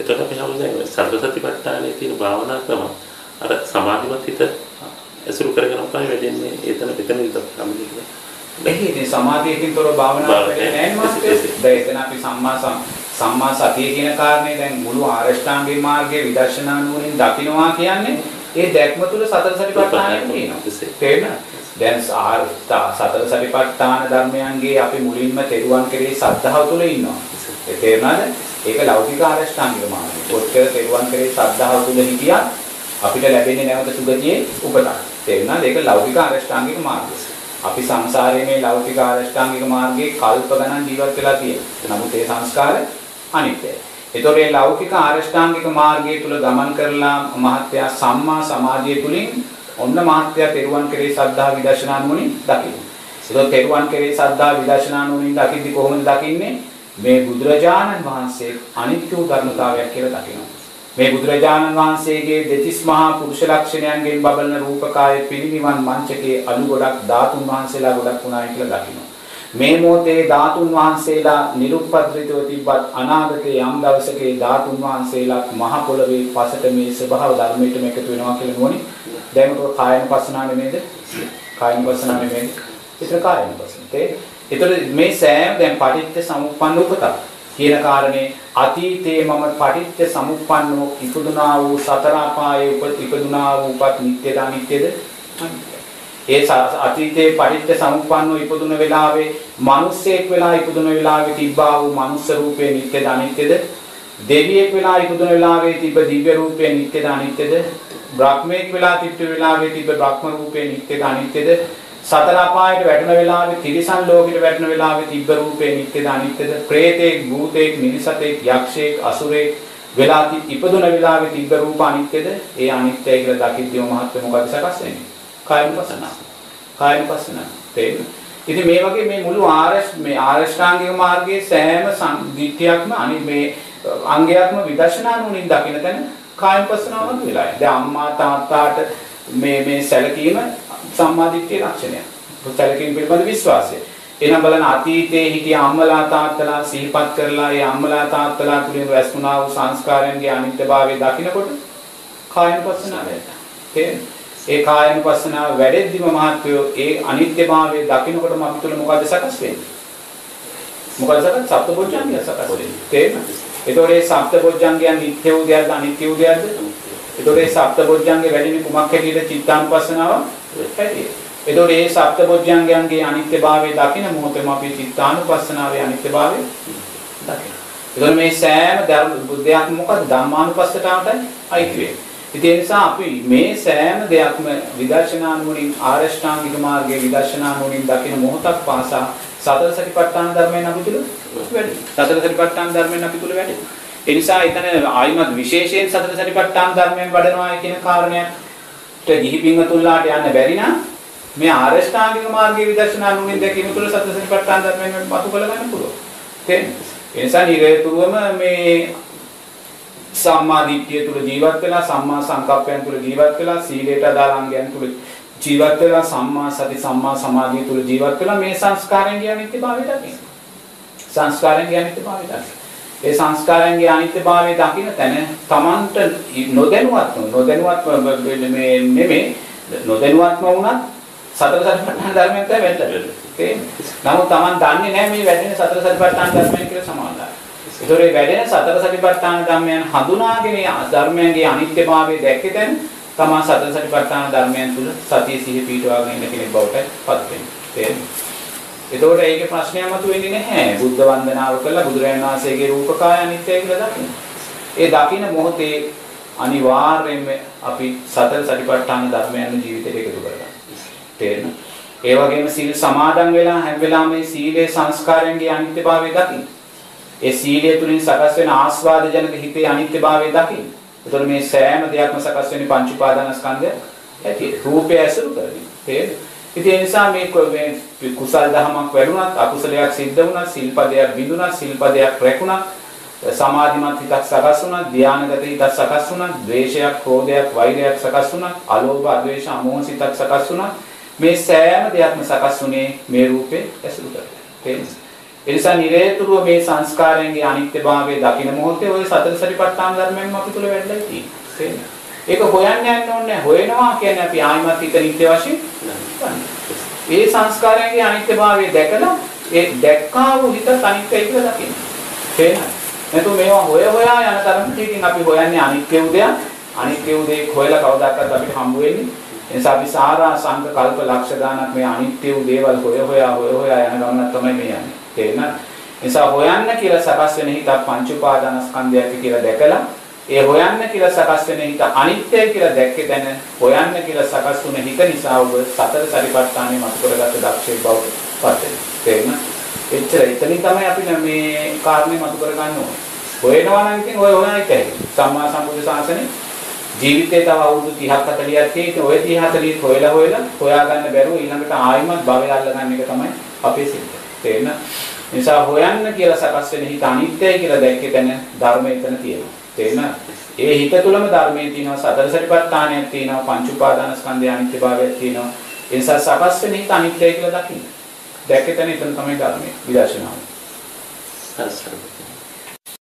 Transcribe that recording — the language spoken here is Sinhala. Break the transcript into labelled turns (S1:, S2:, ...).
S1: එතකොට අපි හැමෝම සතර සතිපට්ඨානයේ තියෙන භාවනා ක්‍රම අර සමාධිමත් හිත ඇසුරු කරගෙන තමයි වැඩෙන්නේ එතන මෙතන විතර සම්මිලිත.
S2: එහේ ඉතින් සමාධියකින් තොරව භාවනා කරන්නේ නැහැ අපි සම්මා සම්මා සතිය කියන කාරණේ දැන් මුළු ආරෂ්ඨාංගික මාර්ගයේ විදර්ශනා නුවණින් දකින්නවා කියන්නේ ඒ දැක්ම තුල සතර සතිපට්ඨානය තියෙනවා. තේරෙනවද? දැන් සතර සතිපට්ඨාන ධර්මයන්ගේ අපි මුලින්ම තෙරුවන් කෙරෙහි සද්ධාව තුල ඉන්නවා. ඒ තේරුණාද? ඒක ලෞකික ආරෂ්ඨාංගික මාර්ගය. කොච්චර තෙරුවන් කෙරෙහි සද්ධාව තුල හිටියත් අපිට ලැබෙන්නේ නැවත සුගතියේ උපතක්. තේරුණාද? ඒක ලෞකික ආරෂ්ඨාංගික මාර්ගය. අපි සංසාරයේ මේ ලෞකික ආරෂ්ඨාංගික මාර්ගයේ කල්ප ගණන් ජීවත් වෙලා තියෙනවා. නමුත් ඒ සංස්කාර අනිත්‍යයි. ඒතොර මේ ලෞකික ආරෂ්ඨාංගික මාර්ගය තුල ගමන් කරලා මහත්යා සම්මා සමාධිය තුලින් ඔන්න මහත්යා තෙරුවන් කෙරේ සද්ධා විදර්ශනා නුවණින් දකින්න. ඒතොර තෙරුවන් කෙරේ සද්ධා විදර්ශනා නුවණින් දකිද්දි කොහොමද දකින්නේ? මේ බුදුරජාණන් වහන්සේ අනිත්‍ය ධර්මතාවයක් කියලා දකිනවා. මේ බුදුරජාණන් වහන්සේගේ දෙතිස් මහා පුරුෂ ලක්ෂණයන්ගෙන් බබලන රූපකාය පිරිනිවන් මංචකේ අලු ගොඩක් ධාතුන් වහන්සේලා ගොඩක් වුණායි කියලා දකිනවා. මේ මොහොතේ ධාතුන් වහන්සේලා නිරුපද්‍රිතව තිබ්බත් අනාගතයේ යම් දවසක ධාතුන් වහන්සේලා මහ පොළවේ පසට මේ ස්වභාව ධර්මයටම එකතු වෙනවා කියලා නුවණි. දැන් උට කායන පස්සනා නෙමෙයිද? කායන පස්සනා නෙමෙයිද? ඒතර කායන පස්සන. ඒතර මේ සෑම දැන් පටිච්ච සමුප්පන්න උපතක්. කියන කාරණේ අතීතයේ මම පටිච්ච සමුප්පන්නෝ ඉපදුනා වූ සතර අපායේ උප ඉපදුනා වූ උපත් නිට්ටයද අනිත්‍යද? ඒ අතීතයේ පටිච්ච සමුප්පන්නෝ ඉපදුන වෙලාවේ මිනිස්සෙක් වෙලා ඉපදුන වෙලාවේ තිබ්බා වූ මනුස්ස රූපේ නිට්ටයද අනිත්‍යද? දෙවියෙක් වෙලා ඉපදුන වෙලාවේ තිබ්බ දිව්‍ය රූපේ නිට්ටයද අනිත්‍යද? බ්‍රහ්මෙක් වෙලා තිබ්බ වෙලාවේ තිබ්බ බ්‍රහ්ම රූපේ නිට්ටයද අනිත්‍යද? සතර අපායට වැටෙන වෙලාවේ තිරිසන් ලෝකෙට වැටෙන වෙලාවේ තිබ්බ රූපේ නිට්ටයද අනිත්‍යද? പ്രേතෙක්, භූතෙක්, මිනිසතෙක්, යක්ෂයෙක්, අසුරෙක් වෙලා ඉපදුන වෙලාවේ තිබ්බ රූප අනිත්‍යද? ඒ අනිත්‍යයි කියලා දකිද්දීම මහත්ව මොකද සකස් වෙන්නේ? කායනුපසන. කායනුපසන. තේරෙනවද? ඉතින් මේ වගේ මේ මුළු ආරස් මේ ආරෂ්ඨාංගික මාර්ගයේ සෑම සංදිත්‍යයක්ම අනි මේ අංගයක්ම විදර්ශනා නුනින් දකින්න තැන කායනුපසනාවක් වෙලායි. දැන් අම්මා තාත්තාට මේ මේ සැලකීම සම්මාදිට්ඨිය ලක්ෂණයක්. සැලකීම පිළිබඳ විශ්වාසය. එහෙනම් බලන්න අතීතයේ හිටිය අම්මලා තාත්තලා සිහිපත් කරලා ඒ අම්මලා තාත්තලා තුලින් රැස්ුණා වූ සංස්කාරයන්ගේ අනිත්‍යභාවය දකිනකොට කායනුපස්සනාව වැඩෙනවා. ඒ කායනුපස්සනාව වැඩෙද්දිම මහත්වෝ ඒ අනිත්‍යභාවය දකිනකොටම අපිට මොකද සකස් වෙන්නේ? මොකද සකස් සප්තබොජ්ජංගය සකස් වෙන්නේ. තේරෙනවද? ඒතකොට මේ සප්තබොජ්ජංගයන් නිත්‍ය වූ දෙයක්ද අනිත්‍ය වූ දෙයක්ද? ඒතකොට මේ සප්තබොජ්ජංගේ වැඩිනේ කුමක් හැටියට චිත්තානුපස්සනාව හැටියට. එතකොට මේ සප්තබොධ්‍යංගයන්ගේ අනිත්‍යභාවය දකින මොහොතේම අපි චිත්තානුපස්සනාවේ අනිත්‍යභාවය දකිනවා. එතකොට මේ සෑම බුද්ධයක් මොකද ධම්මානුපස්සනාවටයි අයිති වෙන්නේ. ඒ නිසා අපි මේ සෑම දෙයක්ම විදර්ශනා නුවණින් ආරෂ්ඨාංගික මාර්ගයේ විදර්ශනා නුවණින් දකින මොහොතක් පාසා සතර සතිපට්ඨාන ධර්මයෙන් අපි තුල වැඩි. සතර සතිපට්ඨාන ධර්මයෙන් අපි තුල වැඩි. ඒ නිසා එතන ආයිමත් විශේෂයෙන් සතර සතිපට්ඨාන ධර්මයෙන් වඩනවා කියන කාරණයක් ගිහි පින්වතුන්ලාට යන්න බැරි නම් මේ ආරෂ්ඨාංගික මාර්ගයේ විදර්ශනා නුනින් දැකීම තුළ සත්‍ය සතිපට්ඨාන ධර්මයෙන් මතු කළ ගන්න පුළුවන්. තේරෙනවද? ඒ නිසා නිරේතුරුවම මේ සම්මා දිට්ඨිය තුළ ජීවත් වෙලා සම්මා සංකප්පයන් තුළ ජීවත් වෙලා සීලයට අදාළ අංගයන් තුළ ජීවත් වෙලා සම්මා සති සම්මා සමාධිය තුළ ජීවත් වෙලා මේ සංස්කාරයන් කියන්නේ අනිත්‍යභාවය දකින්න. සංස්කාරයන් කියන්නේ අනිත්‍යභාවය දකින්න. ඒ සංස්කාරයන්ගේ අනිත්‍යභාවය දකින්න තැන තමන්ට නොදැනුවත්ව නොදැනුවත්ව මේ නෙමෙයි නොදැනුවත්ව වුණත් සතර සතිපට්ඨාන ධර්මයෙන් තමයි වැටෙන්නේ. තේරෙන්නේ? නමුත් තමන් දන්නේ නැහැ මේ වැඩෙන සතර සතිපට්ඨාන ධර්මයෙන් කියලා සමානයි. ඒතොර මේ වැඩෙන සතර සතිපට්ඨාන ධර්මයන් හඳුනාගෙන ධර්මයන්ගේ අනිත්‍යභාවය දැක්කේ දැන් තමන් සතර සතිපට්ඨාන ධර්මයන් තුල සතිය සිහි පිටවාගෙන ඉන්න කෙනෙක් බවට පත් වෙනවා. තේරෙන්නේ? එතකොට ඒකේ ප්‍රශ්නයක් මතුවෙන්නේ නැහැ. බුද්ධ වන්දනාව කළා බුදුරජාණන් වහන්සේගේ රූපකාය අනිත්‍යයි කියලා දකින්න. ඒ දකින්න මොහොතේ අනිවාර්යයෙන්ම අපි සතර සතිපට්ඨාන ධර්මයන් ජීවිතයට එකතු කරගන්න. තේරෙනවද? ඒ වගේම සීල් සමාදන් වෙලා හැම වෙලාවෙම මේ සීලේ සංස්කාරයන්ගේ අනිත්‍යභාවය දකින්න. ඒ සීලය තුලින් සකස් වෙන ආස්වාද ජනක හිතේ අනිත්‍යභාවය දකින්න. එතකොට මේ සෑම දෙයක්ම සකස් වෙන්නේ පංච උපාදානස්කන්ධය ඇටියෙ. රූපය ඇසුරු කරගෙන. තේරෙනවද? ඉතින් ඒ නිසා මේ කුසල් දහමක් වැඩුණත් අකුසලයක් සිද්ධ වුණත් සිල්පදයක් බිඳුණත් සිල්පදයක් රැකුණත් සමාධිමත් හිතක් සකස් වුණත් ධානගත හිතක් සකස් වුණත් ද්වේෂයක් ක්‍රෝධයක් වෛරයක් සකස් වුණත් අලෝභ අද්වේෂ අමෝහ සිතක් සකස් වුණත් මේ සෑම දෙයක්ම සකස් වුණේ මේ රූපේ ඇසුරු කරගෙන. තේරෙනවද? ඒ නිසා නිරේතුරුව මේ සංස්කාරයන්ගේ අනිත්‍යභාවය දකින මොහොතේ ওই සතර සතිපට්ඨාන ධර්මයෙන්ම අපි තුල වැඩිලා තියෙන්නේ. ඒක හොයන්න යන්න ඕනේ හොයනවා කියන්නේ අපි ආයිමත් හිත නිත්‍ය වශයෙන් ඒ සංස්කාරයන්ගේ අනිත්‍යභාවය දැකලා ඒ දැක්කා වූ හිත අනිත්‍යයි කියලා දකින්න. තේරෙනවද? නැතු මේවා හොය හොයා යන තරමට ඉතින් අපි හොයන්නේ අනිත්‍ය උදයක් අනිත්‍ය උදේ හොයලා කවදාකවත් අපිට හම්බ වෙන්නේ එනිසා අපි සාරා සංක කල්ප ලක්ෂ ගානක් මේ අනිත්‍ය වූ දේවල් හොය හොයා හොය හොයා යන ගමනක් තමයි මේ යන්නේ තේරෙනවද නිසා හොයන්න කියලා සකස් වෙන හිත පංච උපාදානස්කන්ධයක් කියලා දැකලා ඒ හොයන්න කියලා සකස් වෙන හිත අනිත්‍යයි කියලා දැක්කේ දැන හොයන්න කියලා සකස් වුණ හිත නිසා ඔබ සතර සරිපට්ඨානෙ මත කරගත්ත දක්ෂේ බව පත් වෙනවා තේරෙනවද එච්චර එතනින් තමයි අපි මේ කාරණේ මතු කරගන්න ඕනේ. හොයනවා නම් ඉතින් ඔය හොයන එකයි. සම්මා සම්බුද්ධ ශාසනේ ජීවිතේ තව අවුරුදු 30ක් 40ක් තියෙන්නේ ඔය 30 40 හොයලා හොයලා හොයාගන්න බැරුව ඊළඟට ආයිමත් භවය අල්ලගන්න එක තමයි අපේ සිද්ධ. තේරෙන? නිසා හොයන්න කියලා සකස් වෙන හිත අනිත්‍යයි කියලා දැක්කේ තැන ධර්මය එතන තියෙනවා. තේරෙන? ඒ හිත තුළම ධර්මයේ තියෙනවා සතර සතිපට්ඨානයක් තියෙනවා පංච උපාදානස්කන්ධය අනිත්‍යභාවයක් තියෙනවා. ඒ නිසා සකස් වෙන හිත අනිත්‍යයි කියලා දකින්න. දැක්කේ තැන එතන තමයි ධර්මයේ විදර්ශනාව.
S1: හරි සර්